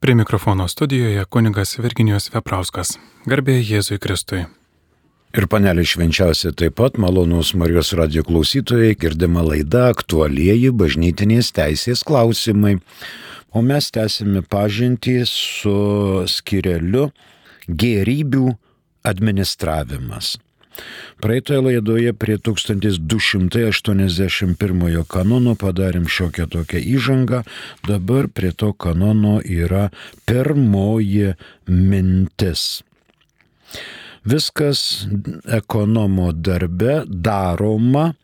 Prie mikrofono studijoje kunigas Virginijos Veprauskas. Garbė Jėzui Kristui. Ir panelė švenčiausia taip pat malonus Marijos radio klausytojai girdima laida aktualieji bažnytinės teisės klausimai. O mes tęsime pažintį su skireliu gerybių administravimas. Praeitoje laidoje prie 1281 kanono padarėm šiokią tokią įžangą, dabar prie to kanono yra pirmoji mintis. Viskas ekonomo darbe daroma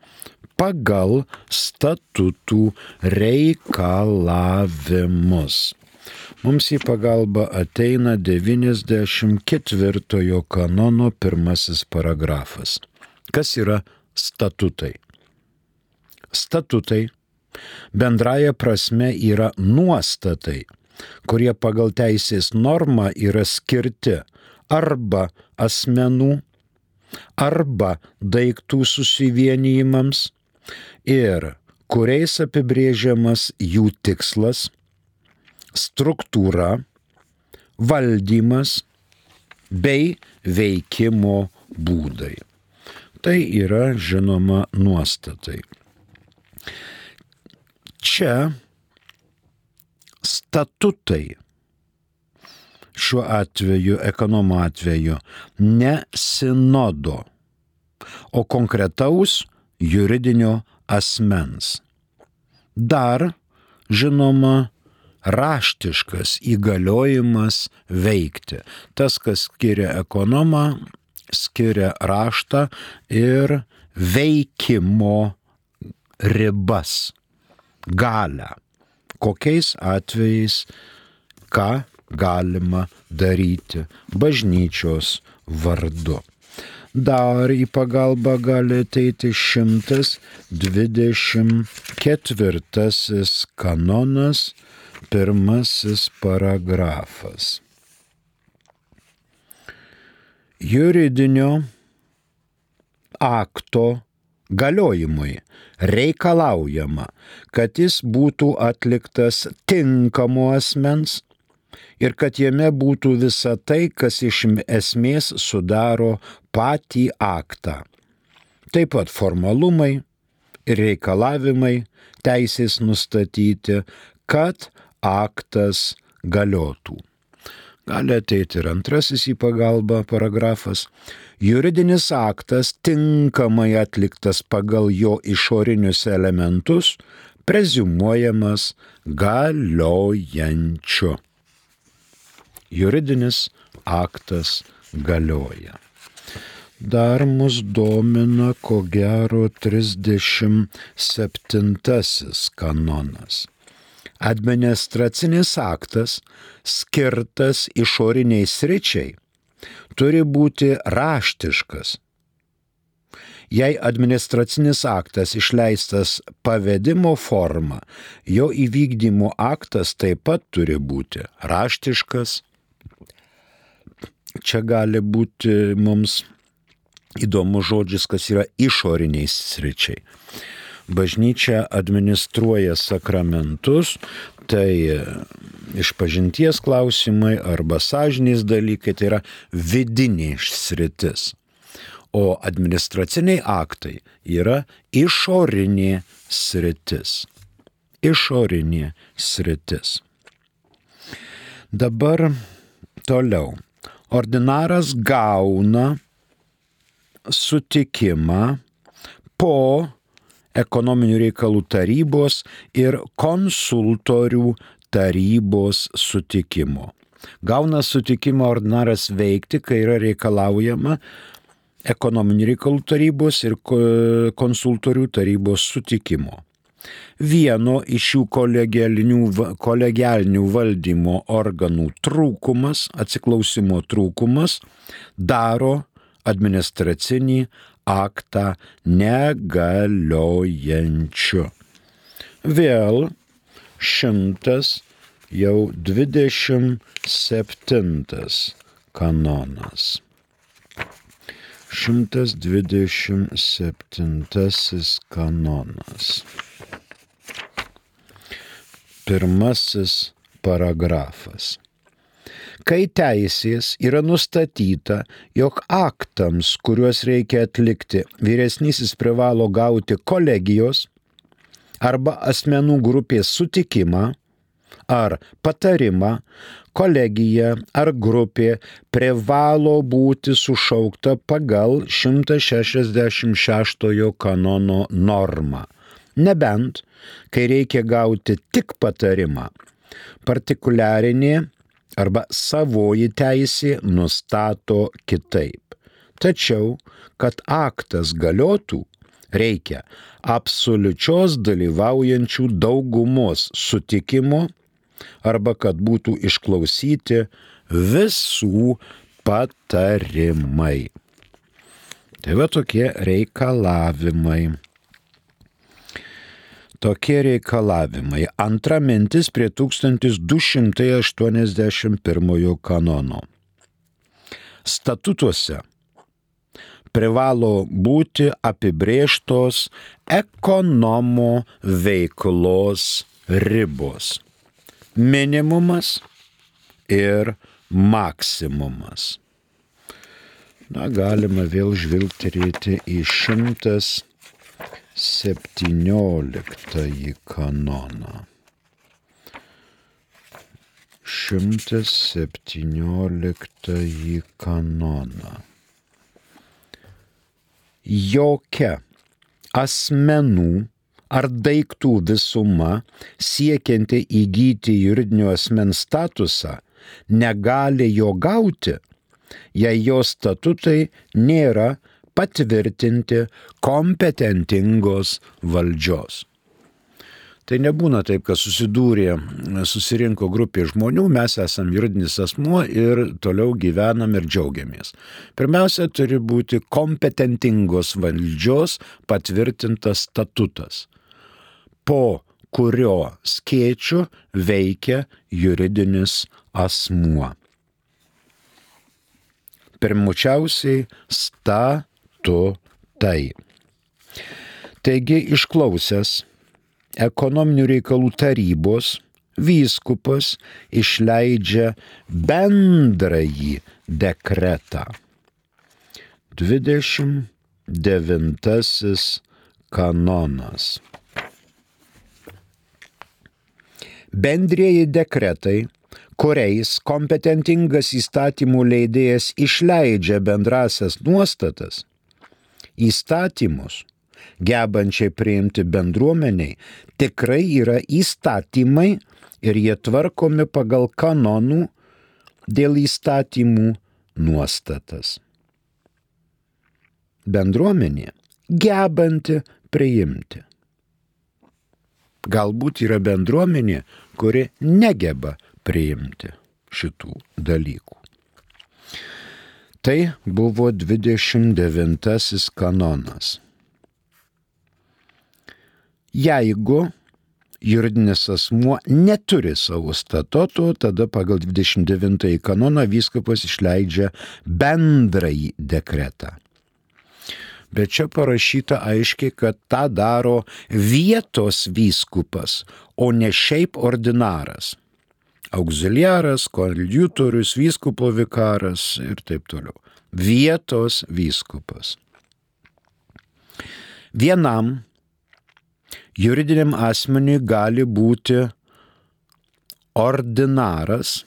pagal statutų reikalavimus. Mums į pagalbą ateina 94 kanono pirmasis paragrafas. Kas yra statutai? Statutai bendraja prasme yra nuostatai, kurie pagal teisės normą yra skirti arba asmenų, arba daiktų susivienijimams ir kuriais apibrėžiamas jų tikslas, struktūra, valdymas bei veikimo būdai. Tai yra žinoma nuostatai. Čia statutai šiuo atveju, ekonomo atveju, ne sinodo, o konkretaus juridinio asmens. Dar, žinoma, raštiškas įgaliojimas veikti. Tas, kas skiria ekonomą, skiria raštą ir veikimo ribas, galę. Kokiais atvejais ką galima daryti bažnyčios vardu. Dar į pagalbą gali ateiti 124 kanonas Pirmasis paragrafas. Juridinio akto galiojimui reikalaujama, kad jis būtų atliktas tinkamo asmens ir kad jame būtų visa tai, kas iš esmės sudaro patį aktą. Taip pat formalumai ir reikalavimai teisės nustatyti, kad aktas galiotų. Gali ateiti ir antrasis į pagalbą paragrafas. Juridinis aktas tinkamai atliktas pagal jo išorinius elementus, prezumuojamas galiojančiu. Juridinis aktas galioja. Dar mus domina ko gero 37 kanonas administracinis aktas skirtas išoriniai sričiai turi būti raštiškas. Jei administracinis aktas išleistas pavedimo forma, jo įvykdymo aktas taip pat turi būti raštiškas. Čia gali būti mums įdomus žodžis, kas yra išoriniai sričiai bažnyčia administruoja sakramentus, tai išpažinties klausimai arba sąžinės dalykai, tai yra vidinė sritis. O administraciniai aktai yra išorinė sritis. Išorinė sritis. Dabar toliau. Ordinaras gauna sutikimą po ekonominių reikalų tarybos ir konsultorių tarybos sutikimo. Gauna sutikimą ordinaras veikti, kai yra reikalaujama ekonominių reikalų tarybos ir konsultorių tarybos sutikimo. Vieno iš šių kolegialinių valdymo organų trūkumas, atsiklausimo trūkumas daro administracinį aktą negaliojančiu. Vėl šimtas jau 27 kanonas. 127 kanonas. Pirmasis paragrafas. Kai teisės yra nustatyta, jog aktams, kuriuos reikia atlikti, vyresnysis privalo gauti kolegijos arba asmenų grupės sutikimą ar patarimą, kolegija ar grupė privalo būti sušaukta pagal 166 kanono normą. Nebent, kai reikia gauti tik patarimą, partikuliarinė arba savoji teisė nustato kitaip. Tačiau, kad aktas galiotų, reikia absoliučios dalyvaujančių daugumos sutikimo arba kad būtų išklausyti visų patarimai. Tai va tokie reikalavimai. Tokie reikalavimai. Antra mintis prie 1281 kanono. Statutuose privalo būti apibrėžtos ekonomo veiklos ribos minimumas ir maksimumas. Na, galima vėl žvilgterėti į 117 kanoną. 117 kanoną. Jokia asmenų ar daiktų visuma siekianti įgyti juridinio asmens statusą negali jo gauti, jei jo statutai nėra patvirtinti kompetentingos valdžios. Tai nebūna taip, kad susidūrė, susirinko grupė žmonių, mes esame juridinis asmuo ir toliau gyvenam ir džiaugiamės. Pirmiausia, turi būti kompetentingos valdžios patvirtintas statutas po kurio skėčiu veikia juridinis asmuo. Pirmučiausiai statutai. Taigi išklausęs ekonominių reikalų tarybos vyskupas išleidžia bendrąjį dekretą. 29 kanonas. bendrieji dekretai, kuriais kompetentingas įstatymų leidėjas išleidžia bendrasias nuostatas, įstatymus, gebančiai priimti bendruomeniai, tikrai yra įstatymai ir jie tvarkomi pagal kanonų dėl įstatymų nuostatas. Bendruomenė gebanti priimti. Galbūt yra bendruomenė, kuri negeba priimti šitų dalykų. Tai buvo 29 kanonas. Jeigu juridinis asmuo neturi savo statuto, tada pagal 29 kanoną vyskupas išleidžia bendrąjį dekretą. Bet čia parašyta aiškiai, kad tą daro vietos vyskupas, o ne šiaip ordinaras. Auxiliaras, koadjutorius, vyskupo vikaras ir taip toliau. Vietos vyskupas. Vienam juridiniam asmeniui gali būti ordinaras,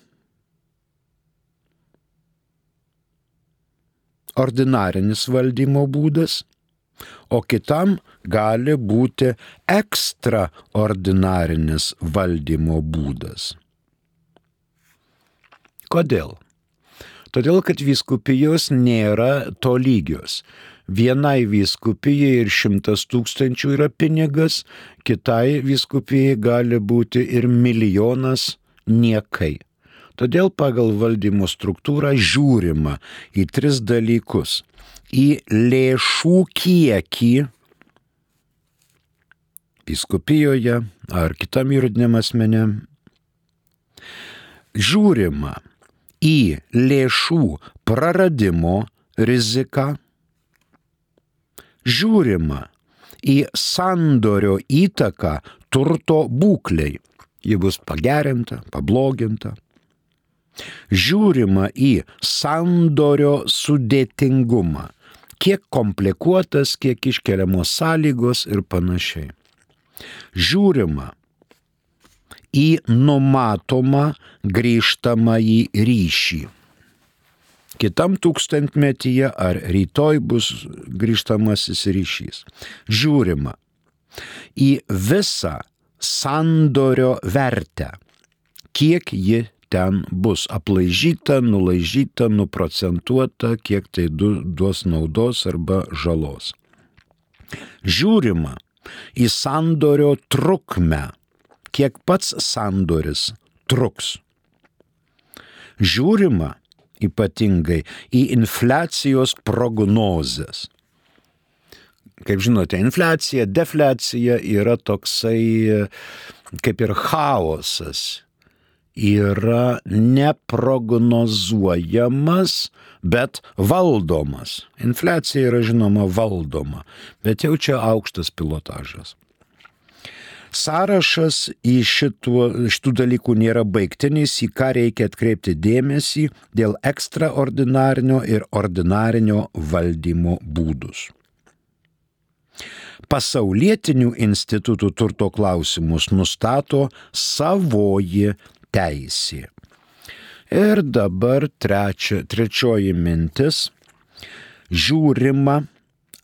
ordinarinis valdymo būdas, o kitam gali būti ekstraordinarinis valdymo būdas. Kodėl? Todėl, kad vyskupijos nėra to lygios. Vienai vyskupijai ir šimtas tūkstančių yra pinigas, kitai vyskupijai gali būti ir milijonas niekai. Todėl pagal valdymo struktūrą žiūrima į tris dalykus - į lėšų kiekį viskupijoje ar kitam juridiniam asmenėm, žiūrima į lėšų praradimo riziką, žiūrima į sandorio įtaką turto būklei. Ji bus pagerinta, pabloginta Žiūrima į sandorio sudėtingumą, kiek komplikuotas, kiek iškeliamos sąlygos ir panašiai. Žiūrima į numatomą grįžtamą į ryšį. Kitam tūkstantmetyje ar rytoj bus grįžtamasis ryšys. Žiūrima į visą sandorio vertę, kiek ji ten bus aplaižyta, nulaižyta, nuprocentuota, kiek tai duos naudos arba žalos. Žiūrima į sandorio trukmę, kiek pats sandoris truks. Žiūrima ypatingai į infliacijos prognozes. Kaip žinote, infliacija, defliacija yra toksai kaip ir chaosas. Yra neprognozuojamas, bet valdomas. Infliacija yra žinoma valdoma, bet jau čia aukštas pilotažas. Sąrašas į šitų, šitų dalykų nėra baigtinis, į ką reikia atkreipti dėmesį dėl ekstraordinarinio ir ordinarinio valdymo būdus. Pasaulietinių institutų turto klausimus nustato savoji teisė. Ir dabar trečia, trečioji mintis - žiūrima,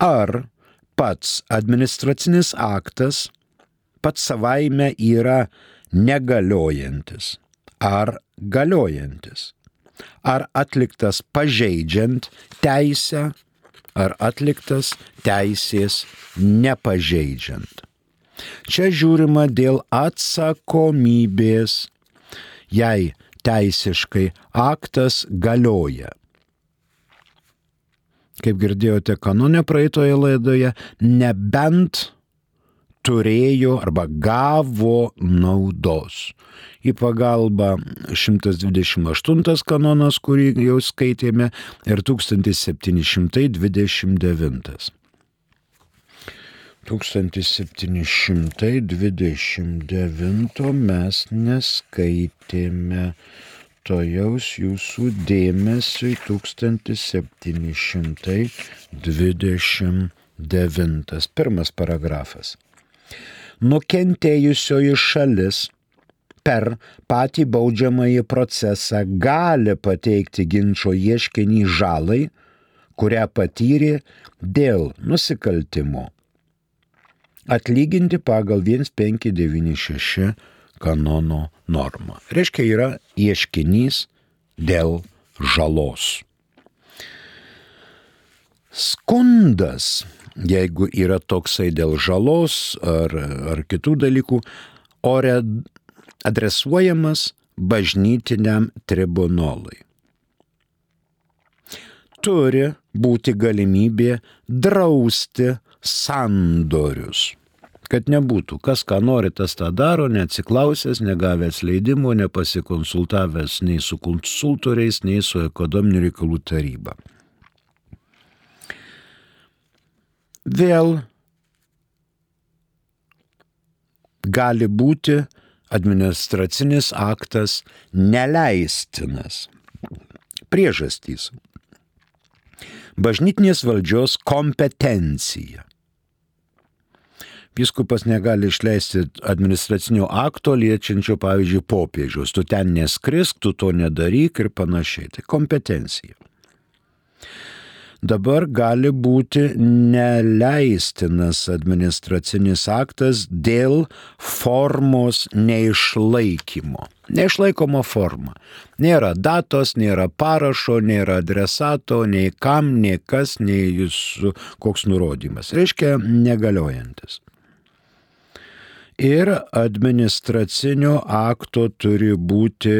ar pats administracinis aktas pats savaime yra negaliojantis ar galiojantis. Ar atliktas pažeidžiant teisę, ar atliktas teisės nepažeidžiant. Čia žiūrima dėl atsakomybės, jei teisiškai aktas galioja. Kaip girdėjote kanone praeitoje laidoje, nebent turėjo arba gavo naudos. Į pagalbą 128 kanonas, kurį jau skaitėme, ir 1729. 1729 mes neskaitėme. Tojaus jūsų dėmesiui 1729. Pirmas paragrafas nukentėjusioji šalis per patį baudžiamąjį procesą gali pateikti ginčio ieškinį žalai, kurią patyrė dėl nusikaltimo. Atlyginti pagal 1596 kanono normą. Reiškia, yra ieškinys dėl žalos. Skundas jeigu yra toksai dėl žalos ar, ar kitų dalykų, ore adresuojamas bažnytiniam tribunolui. Turi būti galimybė drausti sandorius. Kad nebūtų, kas ką nori, tas tą daro, neatsiklausęs, negavęs leidimo, nepasikonsultavęs nei su konsultoriais, nei su ekonominių reikalų taryba. Vėl gali būti administracinis aktas neleistinas. Priežastys. Bažnytinės valdžios kompetencija. Viskupas negali išleisti administracinio akto liečiančio, pavyzdžiui, popiežiaus. Tu ten neskrisk, tu to nedaryk ir panašiai. Tai kompetencija dabar gali būti neleistinas administracinis aktas dėl formos neišlaikymo. Neišlaikoma forma. Nėra datos, nėra parašo, nėra adresato, nei kam, nei kas, nei jūsų koks nurodymas. Reiškia negaliojantis. Ir administracinio akto turi būti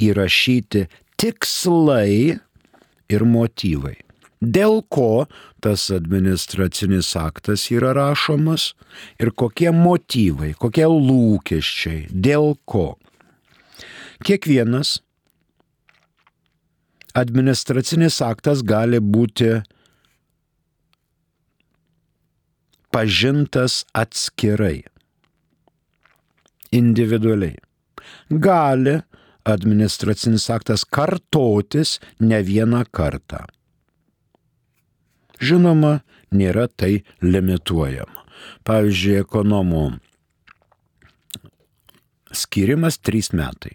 įrašyti tikslai, ir motyvai. Dėl ko tas administracinis aktas yra rašomas ir kokie motyvai, kokie lūkesčiai, dėl ko. Kiekvienas administracinis aktas gali būti pažintas atskirai, individualiai. Gali administracinis aktas kartotis ne vieną kartą. Žinoma, nėra tai limituojama. Pavyzdžiui, ekonomų skirimas 3 metai.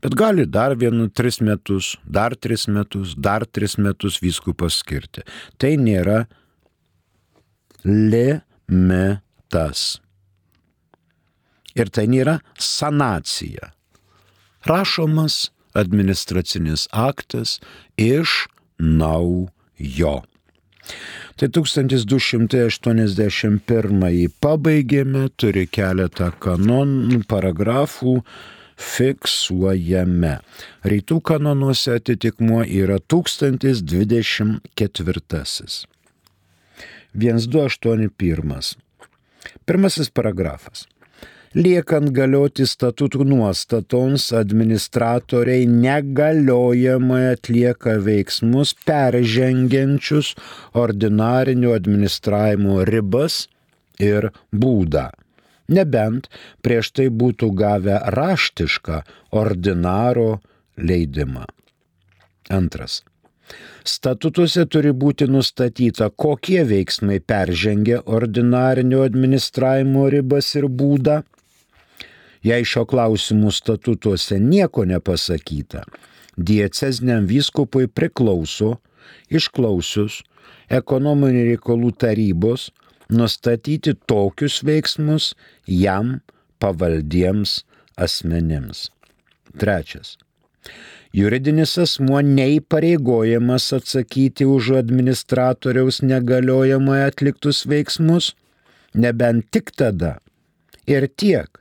Bet gali dar vienu 3 metus, dar 3 metus, dar 3 metus vyskupas skirti. Tai nėra limitas. Ir tai nėra sanacija. Rašomas administracinis aktas iš naujo. Tai 1281 pabaigėme, turi keletą kanonų, paragrafų, fiksuojame. Rytų kanonuose atitikmuo yra 1024. 1281. Pirmasis paragrafas. Liekant galioti statutų nuostatoms, administratoriai negaliojamai atlieka veiksmus peržengiančius ordinarinio administravimo ribas ir būdą. Nebent prieš tai būtų gavę raštišką ordinaro leidimą. Antras. Statutuose turi būti nustatyta, kokie veiksmai peržengia ordinarinio administravimo ribas ir būdą. Jei šio klausimų statutuose nieko nepasakyta, diecezniam vyskupui priklauso, išklausius ekonominių reikalų tarybos, nustatyti tokius veiksmus jam pavaldiems asmenims. Trečias. Juridinis asmuo neįpareigojamas atsakyti už administratoriaus negaliojamai atliktus veiksmus, nebent tik tada ir tiek,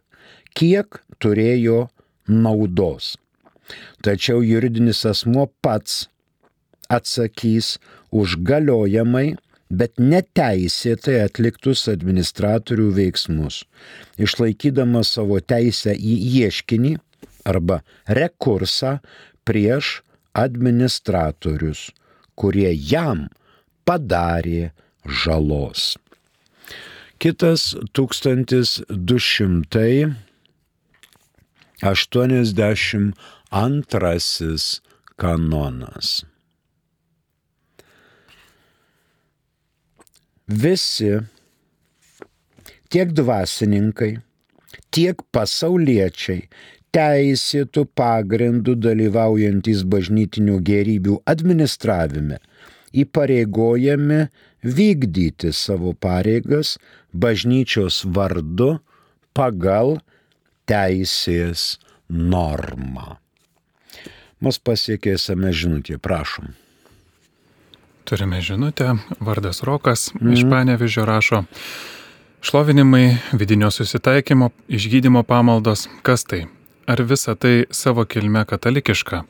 kiek turėjo naudos. Tačiau juridinis asmuo pats atsakys už galiojamai, bet neteisėtai atliktus administratorių veiksmus, išlaikydamas savo teisę į ieškinį arba rekursą prieš administratorius, kurie jam padarė žalos. Kitas 1282 kanonas. Visi, tiek dvasininkai, tiek pasauliečiai, teisėtų pagrindų dalyvaujantis bažnytinių gerybių administravime, įpareigojami vykdyti savo pareigas bažnyčios vardu pagal teisės normą. Mus pasiekė esame žinutė, prašom. Turime žinutę, vardas Rokas mm. iš Panevižio rašo. Šlovinimai, vidinio susitaikymo, išgydymo pamaldos, kas tai? ar visa tai savo kilme katalikiška?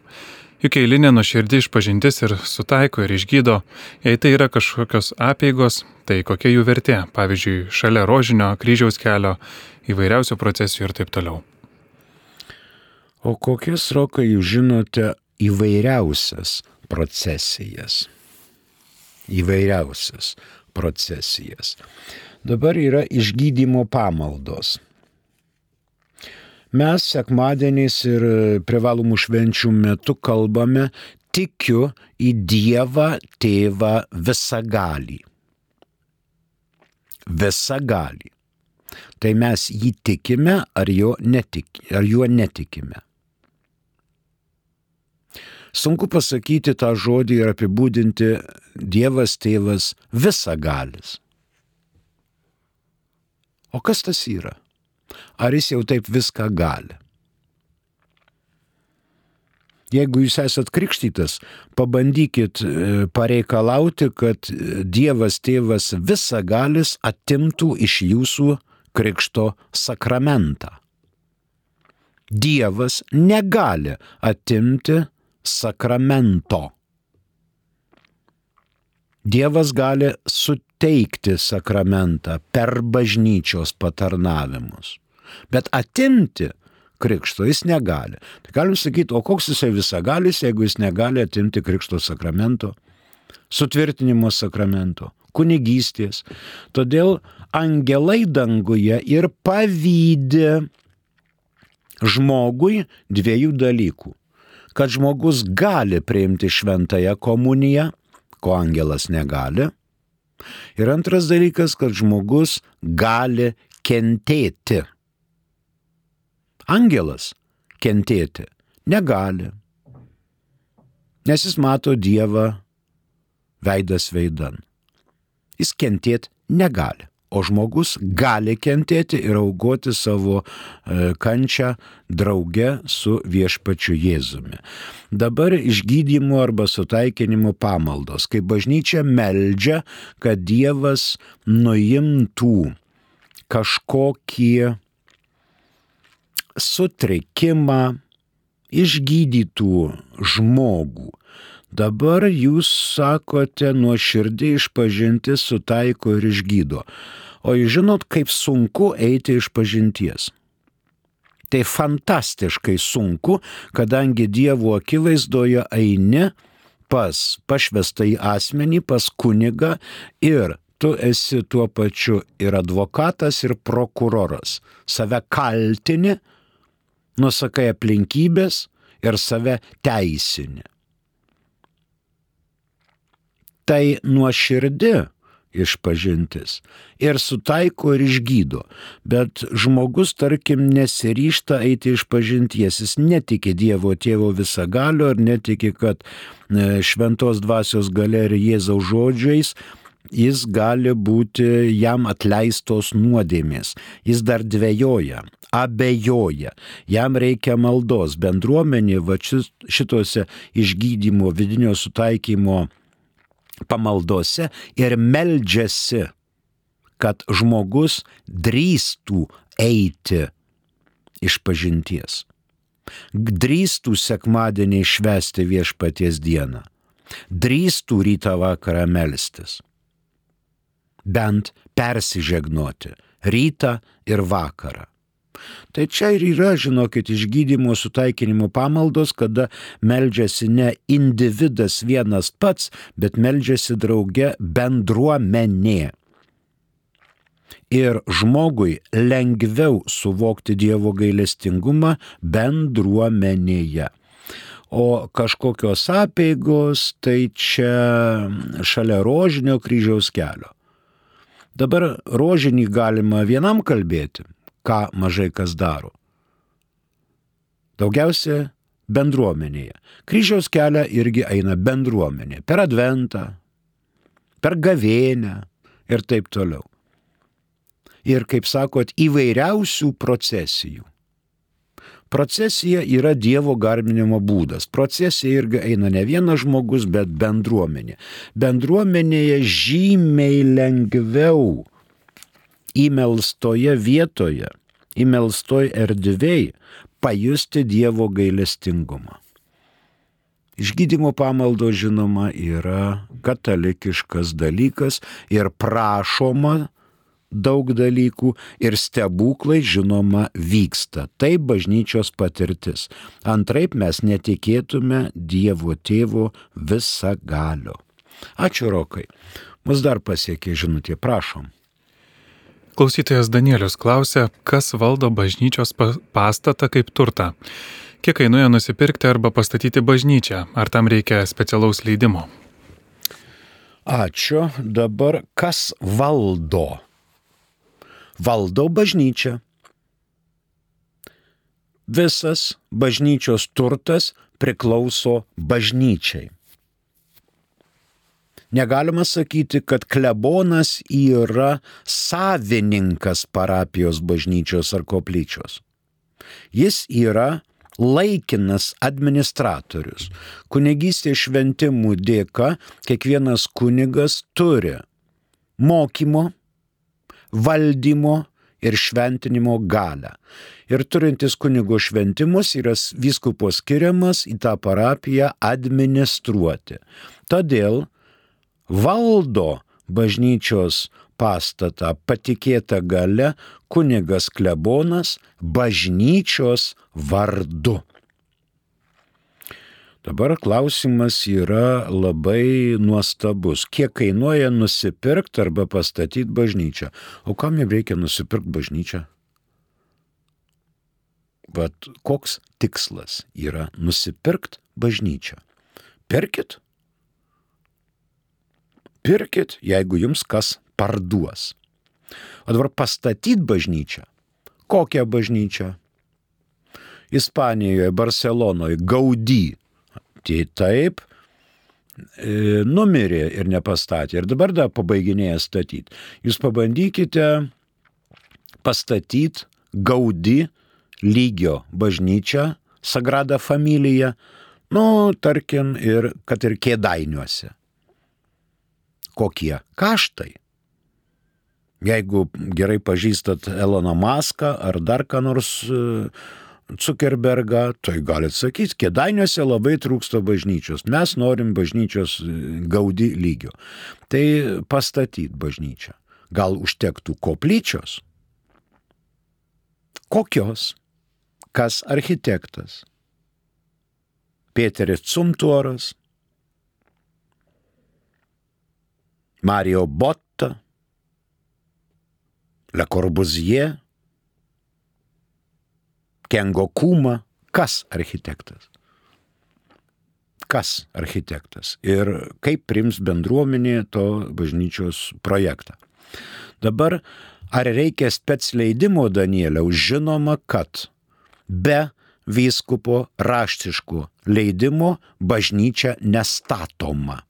Juk eilinė nuoširdį išpažintis ir sutaiko ir išgydo, jei tai yra kažkokios apėgos, tai kokia jų vertė, pavyzdžiui, šalia rožinio, kryžiaus kelio, įvairiausių procesijų ir taip toliau. O kokias rokai jūs žinote įvairiausias procesijas? Įvairiausias procesijas. Dabar yra išgydymo pamaldos. Mes sekmadieniais ir privalomų švenčių metu kalbame tikiu į Dievą Tėvą visagalį. Visagalį. Tai mes jį tikime ar jo, netik, ar juo netikime. Sunku pasakyti tą žodį ir apibūdinti Dievas tėvas visagalis. O kas tas yra? Ar jis jau taip viską gali? Jeigu jūs esat krikštytas, pabandykit e, pareikalauti, kad Dievas tėvas visagalis atimtų iš jūsų krikšto sakramentą. Dievas negali atimti sakramento. Dievas gali suteikti sakramentą per bažnyčios patarnavimus, bet atimti krikšto jis negali. Tai galim sakyti, o koks jisai visagalis, jeigu jis negali atimti krikšto sakramento, sutvirtinimo sakramento, kunigystės. Todėl angelai danguje ir pavydė žmogui dviejų dalykų. Kad žmogus gali priimti šventąją komuniją, ko angelas negali. Ir antras dalykas, kad žmogus gali kentėti. Angelas kentėti negali, nes jis mato Dievą veidas veidan. Jis kentėti negali o žmogus gali kentėti ir augoti savo e, kančią drauge su viešpačiu Jėzumi. Dabar išgydymo arba sutaikinimo pamaldos, kai bažnyčia meldžia, kad Dievas nuimtų kažkokį sutrikimą, išgydytų žmogų, Dabar jūs sakote nuoširdį išpažinti sutaiko ir išgydo. O jūs žinot, kaip sunku eiti iš pažinties. Tai fantastiškai sunku, kadangi Dievo akivaizdoje eini pas pašvestą į asmenį, pas kunigą ir tu esi tuo pačiu ir advokatas, ir prokuroras. Save kaltini, nusakai aplinkybės ir save teisini tai nuoširdi išpažintis ir sutaiko ir išgydo. Bet žmogus, tarkim, nesiryšta eiti iš pažinties, jis netiki Dievo tėvo visagalio ir netiki, kad e, šventos dvasios gale ir Jėzaus žodžiais jis gali būti jam atleistos nuodėmės. Jis dar dvėjoja, abejoja, jam reikia maldos. Bendruomenė va šitose išgydymo, vidinio sutaikymo pamaldose ir meldžiasi, kad žmogus drįstų eiti iš pažinties. Drįstų sekmadienį švesti viešpaties dieną. Drįstų rytą vakarą melstis. Bent persižegnoti rytą ir vakarą. Tai čia ir yra, žinokit, išgydymo sutaikinimo pamaldos, kada meldžiasi ne individas vienas pats, bet meldžiasi drauge bendruomenė. Ir žmogui lengviau suvokti Dievo gailestingumą bendruomenėje. O kažkokios apėgos tai čia šalia rožinio kryžiaus kelio. Dabar rožinį galima vienam kalbėti, ką mažai kas daro. Daugiausia bendruomenėje. Kryžiaus kelią irgi eina bendruomenė. Per adventą, per gavėnę ir taip toliau. Ir, kaip sakot, įvairiausių procesijų. Procesija yra Dievo garbinimo būdas. Procesija irgi eina ne vienas žmogus, bet bendruomenė. Bendruomenėje žymiai lengviau įmelstoje vietoje, įmelstoj erdvėj pajusti Dievo gailestingumą. Išgydymo pamaldo žinoma yra katalikiškas dalykas ir prašoma daug dalykų ir stebuklai žinoma vyksta. Tai bažnyčios patirtis. Antraip mes netikėtume Dievo tėvo visą galio. Ačiū Rokai. Mus dar pasiekė žinutė, prašom. Klausytojas Danielius klausia, kas valdo bažnyčios pastatą kaip turtą. Kiek kainuoja nusipirkti arba pastatyti bažnyčią? Ar tam reikia specialaus leidimo? Ačiū. Dabar kas valdo? Valdo bažnyčią. Visas bažnyčios turtas priklauso bažnyčiai. Negalima sakyti, kad klebonas yra savininkas parapijos bažnyčios ar koplyčios. Jis yra laikinas administratorius. Kunigystės šventimų dėka kiekvienas kunigas turi mokymo, valdymo ir šventinimo galę. Ir turintis kunigo šventimus yra vyskupo skiriamas į tą parapiją administruoti. Todėl valdo bažnyčios pastatą patikėta gale kunigas klebonas bažnyčios vardu. Dabar klausimas yra labai nuostabus. Kiek kainuoja nusipirkti arba pastatyti bažnyčią? O kam jam reikia nusipirkti bažnyčią? Bet koks tikslas yra nusipirkti bažnyčią? Pirkit. Pirkit, jeigu jums kas parduos. O dabar pastatyti bažnyčią. Kokią bažnyčią? Ispanijoje, Barcelonoje, Gaudy. Tai taip, e, numirė ir nepastatė. Ir dabar dar pabaiginėja statyti. Jūs pabandykite pastatyti Gaudy lygio bažnyčią, Sagrada Familija, nu, tarkim, ir kad ir kėdainiuose. Kokie kaštai? Jeigu gerai pažįstat Eloną Maską ar dar ką nors Zuckerbergą, tai galit sakyti, kėdainiuose labai trūksta bažnyčios. Mes norim bažnyčios gaudi lygio. Tai pastatyti bažnyčią. Gal užtektų koplyčios? Kokios? Kas architektas? Pėteris Cumtuoras, Mario Botta, Le Corbusier, Kengo Kuma, kas architektas? Kas architektas ir kaip prims bendruomenė to bažnyčios projektą. Dabar Ar reikia spets leidimo Danieliaus? Žinoma, kad be vyskupo raštiškų leidimo bažnyčia nestatoma,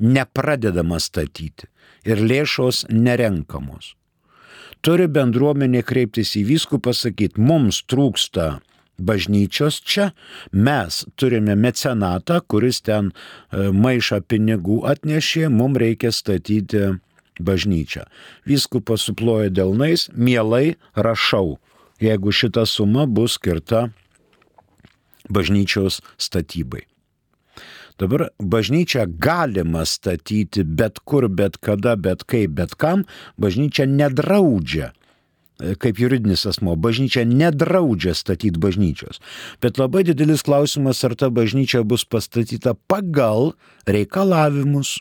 nepradedama statyti ir lėšos nerenkamos. Turi bendruomenė kreiptis į vyskupą, sakyti, mums trūksta bažnyčios čia, mes turime mecenatą, kuris ten e, maišą pinigų atnešė, mums reikia statyti bažnyčią. Vyskupas suploja delnais, mielai rašau, jeigu šita suma bus skirta bažnyčios statybai. Dabar bažnyčią galima statyti bet kur, bet kada, bet kaip, bet kam, bažnyčia nedraudžia kaip juridinis asmo, bažnyčia nedraudžia statyti bažnyčios. Bet labai didelis klausimas, ar ta bažnyčia bus pastatyta pagal reikalavimus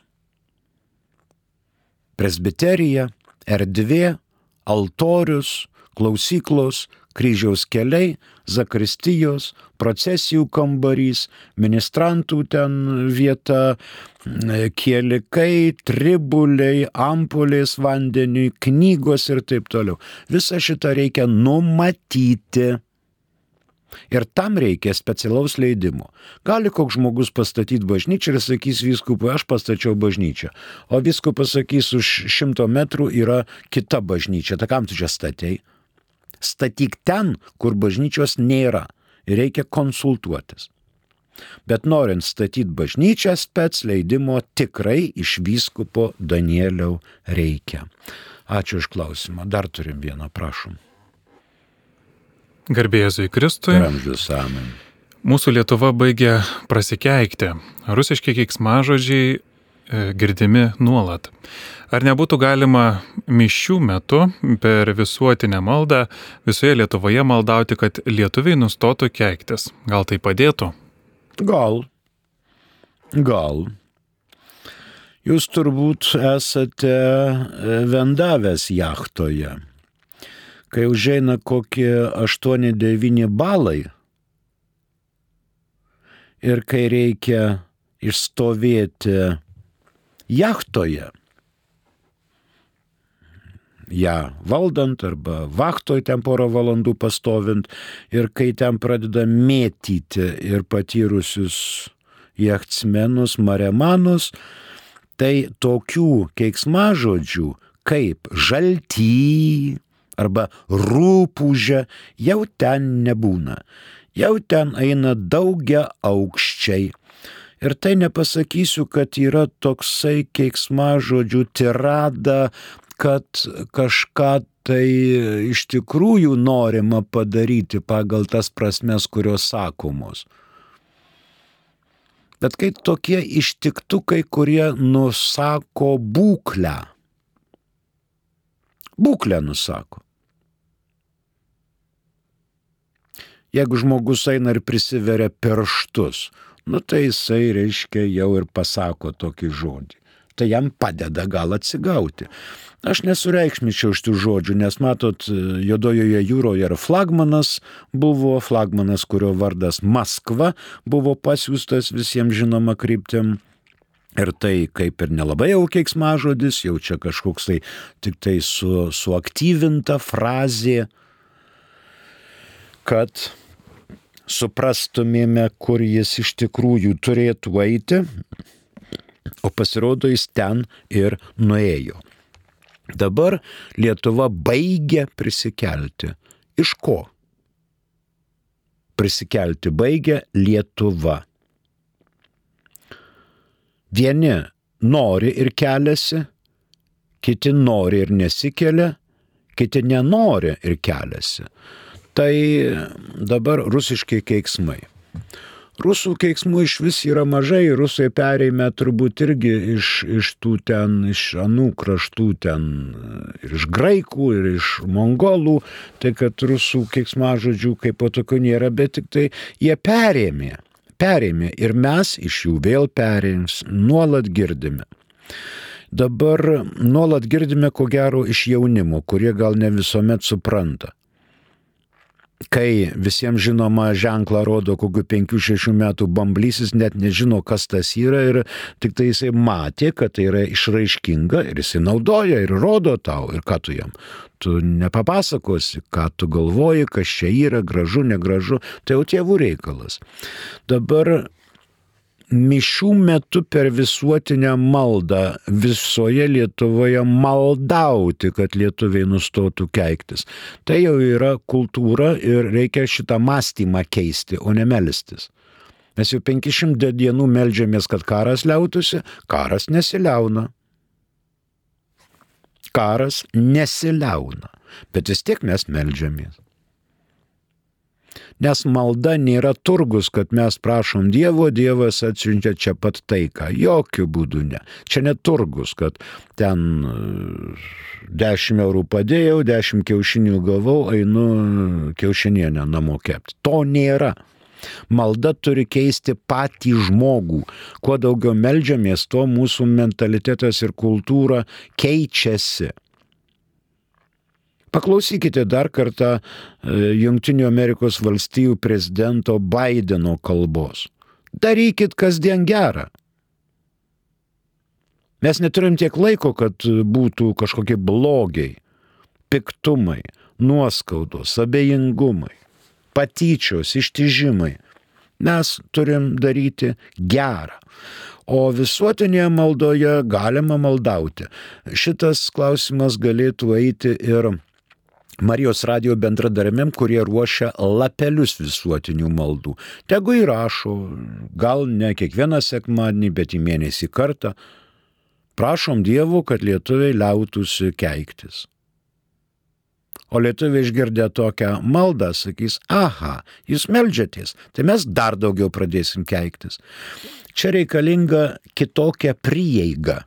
presbiterija, erdvė, altorius, klausyklos, kryžiaus keliai, zakristijos, procesijų kambarys, ministrantų ten vieta, kielikai, tribuliai, ampulės vandeniui, knygos ir taip toliau. Visą šitą reikia numatyti. Ir tam reikia specialaus leidimo. Gali koks žmogus pastatyti bažnyčią ir sakys viskupui, aš pastačiau bažnyčią. O viskupas sakys, už šimto metrų yra kita bažnyčia. Ta kam tu čia statėjai? Statyk ten, kur bažnyčios nėra. Ir reikia konsultuotis. Bet norint statyti bažnyčią, spets leidimo tikrai iš vyskupo Danieliau reikia. Ačiū už klausimą. Dar turim vieną, prašom. Garbėjai Kristui. Amžius amen. Mūsų Lietuva baigė prasikeikti. Rusiški keiksmažodžiai girdimi nuolat. Ar nebūtų galima mišių metu per visuotinę maldą visoje Lietuvoje maldauti, kad lietuviai nustotų keiktis? Gal tai padėtų? Gal. Gal. Jūs turbūt esate e, vendavęs jachtoje kai užeina kokie 8-9 balai ir kai reikia išstovėti jachtoje, ją valdant arba vaktoj ten porą valandų pastovint ir kai ten pradeda mėtyti ir patyrusius jachtsmenus, maremanus, tai tokių keiksmažodžių kaip žalty, arba rūpūžė jau ten nebūna. Jau ten eina daugia aukščiai. Ir tai nepasakysiu, kad yra toksai keiksmažodžių tirada, kad kažką tai iš tikrųjų norima padaryti pagal tas prasmes, kurios sakomos. Bet kai tokie ištiktukai, kurie nusako būklę, būklę nusako. Jeigu žmogus eina ir prisiveria pirštus, nu tai jisai reiškia jau ir pasako tokį žodį. tai jam padeda gal atsigauti. Aš nesureikšmičiau šitų žodžių, nes matot, Jodojoje jūroje ir flagmanas buvo, flagmanas, kurio vardas Maskva buvo pasiūstas visiems žinoma kryptim. Ir tai kaip ir nelabai jau keiksmažodis, jau čia kažkoks tai tik tai su, suaktyvinta frazė, kad suprastumėme, kur jis iš tikrųjų turėtų eiti, o pasirodo jis ten ir nuėjo. Dabar Lietuva baigia prisikelti. Iš ko? Prisikelti baigia Lietuva. Vieni nori ir keliasi, kiti nori ir nesikelia, kiti nenori ir keliasi. Tai dabar rusiški keiksmai. Rusų keiksmų iš vis yra mažai, rusai perėmė turbūt irgi iš, iš tų ten, iš anų kraštų ten, ir iš graikų, ir iš mongolų, tai kad rusų keiksmažodžių kaip po tokių nėra, bet tik tai jie perėmė, perėmė ir mes iš jų vėl perėms, nuolat girdime. Dabar nuolat girdime ko gero iš jaunimo, kurie gal ne visuomet supranta kai visiems žinoma ženklą rodo kokiu 5-6 metų bamblysis, net nežino, kas tas yra ir tik tai jisai matė, kad tai yra išraiškinga ir jisai naudoja ir rodo tau ir ką tu jam. Tu nepapasakosi, ką tu galvoji, kas čia yra, gražu, negražu, tai jau tėvų reikalas. Dabar mišių metu per visuotinę maldą visoje Lietuvoje maldauti, kad lietuviai nustotų keiktis. Tai jau yra kultūra ir reikia šitą mąstymą keisti, o ne melstis. Mes jau 500 dienų melžiamės, kad karas liautųsi, karas nesiliauna. Karas nesiliauna, bet vis tiek mes melžiamės. Nes malda nėra turgus, kad mes prašom Dievo, Dievas atsiunčia čia pat taiką. Jokių būdų ne. Čia net turgus, kad ten 10 e, eurų padėjau, 10 kiaušinių gavau, einu kiaušinienę namo kepti. To nėra. Malda turi keisti patį žmogų. Kuo daugiau melžiamės, tuo mūsų mentalitetas ir kultūra keičiasi. Paklausykite dar kartą e, Junktinių Amerikos valstijų prezidento Bideno kalbos. Darykit kasdien gerą. Mes neturim tiek laiko, kad būtų kažkokie blogiai, piktumai, nuoskaudos, abejingumai, patyčios, ištižimai. Mes turim daryti gerą. O visuotinėje maldoje galima maldauti. Šitas klausimas galėtų eiti ir Marijos radio bendradarbiam, kurie ruošia lapelius visuotinių maldų. Tegu įrašo, gal ne kiekvieną sekmadienį, bet į mėnesį kartą. Prašom Dievo, kad lietuviai liautųsi keiktis. O lietuviai išgirdę tokią maldą sakys, aha, jūs melžiatės, tai mes dar daugiau pradėsim keiktis. Čia reikalinga kitokia prieiga,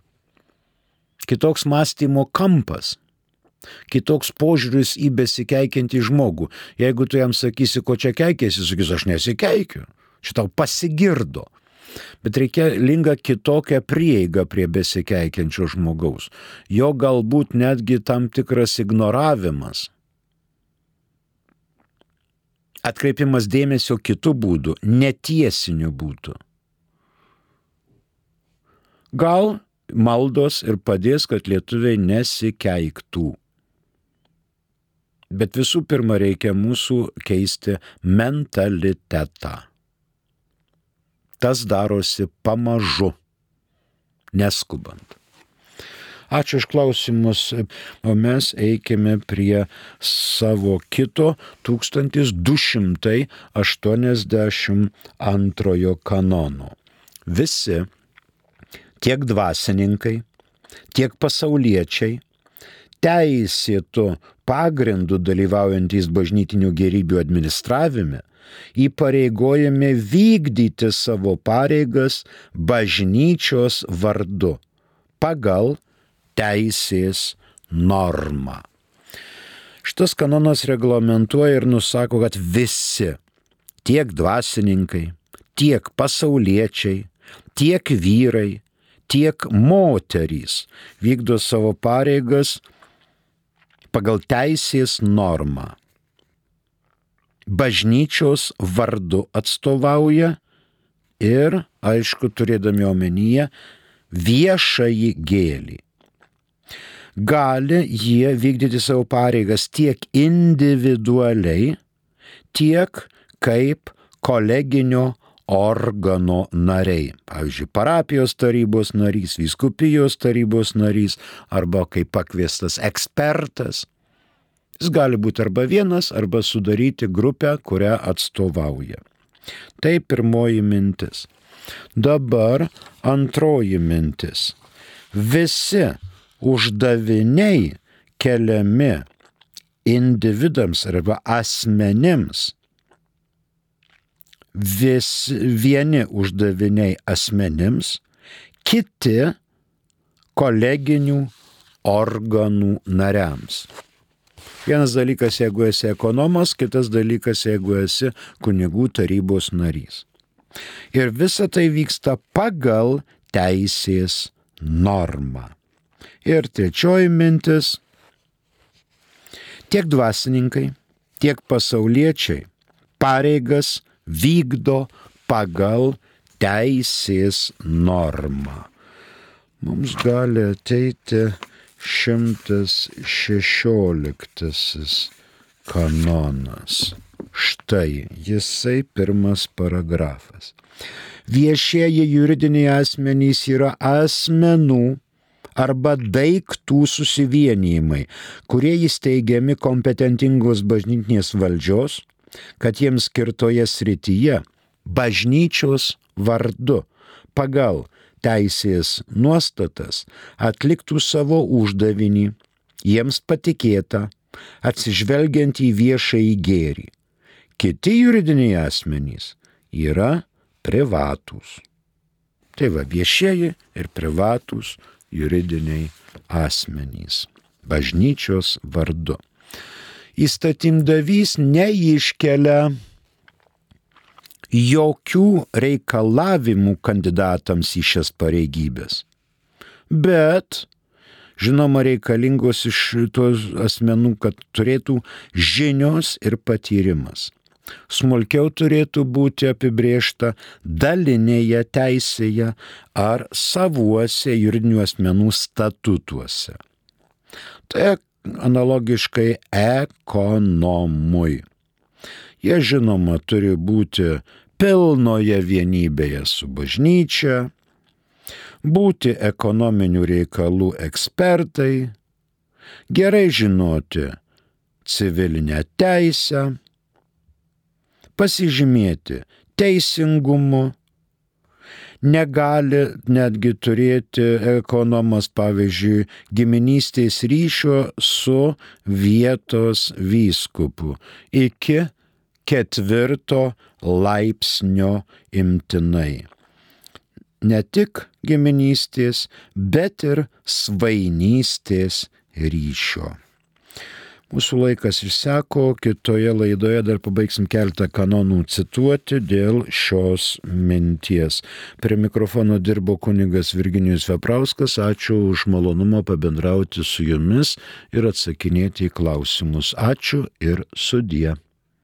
kitoks mąstymo kampas kitoks požiūris į besikeikiantį žmogų. Jeigu tu jam sakysi, ko čia keikėsi, sakys, aš nesikeikiu. Šitau pasigirdo. Bet reikalinga kitokia prieiga prie besikeikiančio žmogaus. Jo galbūt netgi tam tikras ignoravimas. Atkreipimas dėmesio kitų būdų, netiesinių būdų. Gal maldos ir padės, kad lietuviai nesikeiktų. Bet visų pirma reikia mūsų keisti mentalitetą. Tas darosi pamažu, neskubant. Ačiū iš klausimus, o mes eikime prie savo kito 1282 kanono. Visi, tiek dvasininkai, tiek pasauliečiai, teisėtų pagrindų dalyvaujantys bažnytinių gerybių administravime, įpareigojami vykdyti savo pareigas bažnyčios vardu pagal teisės normą. Šitas kanonas reglamentuoja ir nusako, kad visi, tiek dvasininkai, tiek pasauliečiai, tiek vyrai, tiek moterys vykdo savo pareigas pagal teisės normą. Bažnyčios vardu atstovauja ir, aišku, turėdami omenyje viešąjį gėlį. Gali jie vykdyti savo pareigas tiek individualiai, tiek kaip koleginio organo nariai. Pavyzdžiui, parapijos tarybos narys, viskupijos tarybos narys arba kaip pakviestas ekspertas. Jis gali būti arba vienas, arba sudaryti grupę, kurią atstovauja. Tai pirmoji mintis. Dabar antroji mintis. Visi uždaviniai keliami individams arba asmenims vis vieni uždaviniai asmenims, kiti koleginių organų nariams. Vienas dalykas, jeigu esi ekonomas, kitas dalykas, jeigu esi kunigų tarybos narys. Ir visa tai vyksta pagal teisės normą. Ir trečioji mintis. Tiek dvasininkai, tiek pasauliečiai pareigas vykdo pagal teisės normą. Mums gali ateiti 116 kanonas. Štai jisai pirmas paragrafas. Viešieji juridiniai asmenys yra asmenų arba daiktų susivienijimai, kurie įsteigiami kompetentingos bažnytinės valdžios kad jiems skirtoje srityje bažnyčios vardu pagal teisės nuostatas atliktų savo uždavinį, jiems patikėta, atsižvelgiant į viešąjį gėrį. Kiti juridiniai asmenys yra privatūs. Tai va viešieji ir privatūs juridiniai asmenys bažnyčios vardu įstatymdavys neiškelia jokių reikalavimų kandidatams į šias pareigybės. Bet, žinoma, reikalingos iš tos asmenų, kad turėtų žinios ir patyrimas. Smulkiau turėtų būti apibriešta dalinėje teisėje ar savuose juridinių asmenų statutuose. Tai analogiškai ekonomui. Jie žinoma turi būti pilnoje vienybėje su bažnyčia, būti ekonominių reikalų ekspertai, gerai žinoti civilinę teisę, pasižymėti teisingumu, negali netgi turėti ekonomas, pavyzdžiui, giminystės ryšio su vietos vyskupu iki ketvirto laipsnio imtinai. Ne tik giminystės, bet ir svainystės ryšio. Mūsų laikas išseko, kitoje laidoje dar pabaigsim keletą kanonų cituoti dėl šios minties. Prie mikrofono dirbo kunigas Virginijus Veprauskas, ačiū už malonumą pabendrauti su jumis ir atsakinėti į klausimus. Ačiū ir sudie.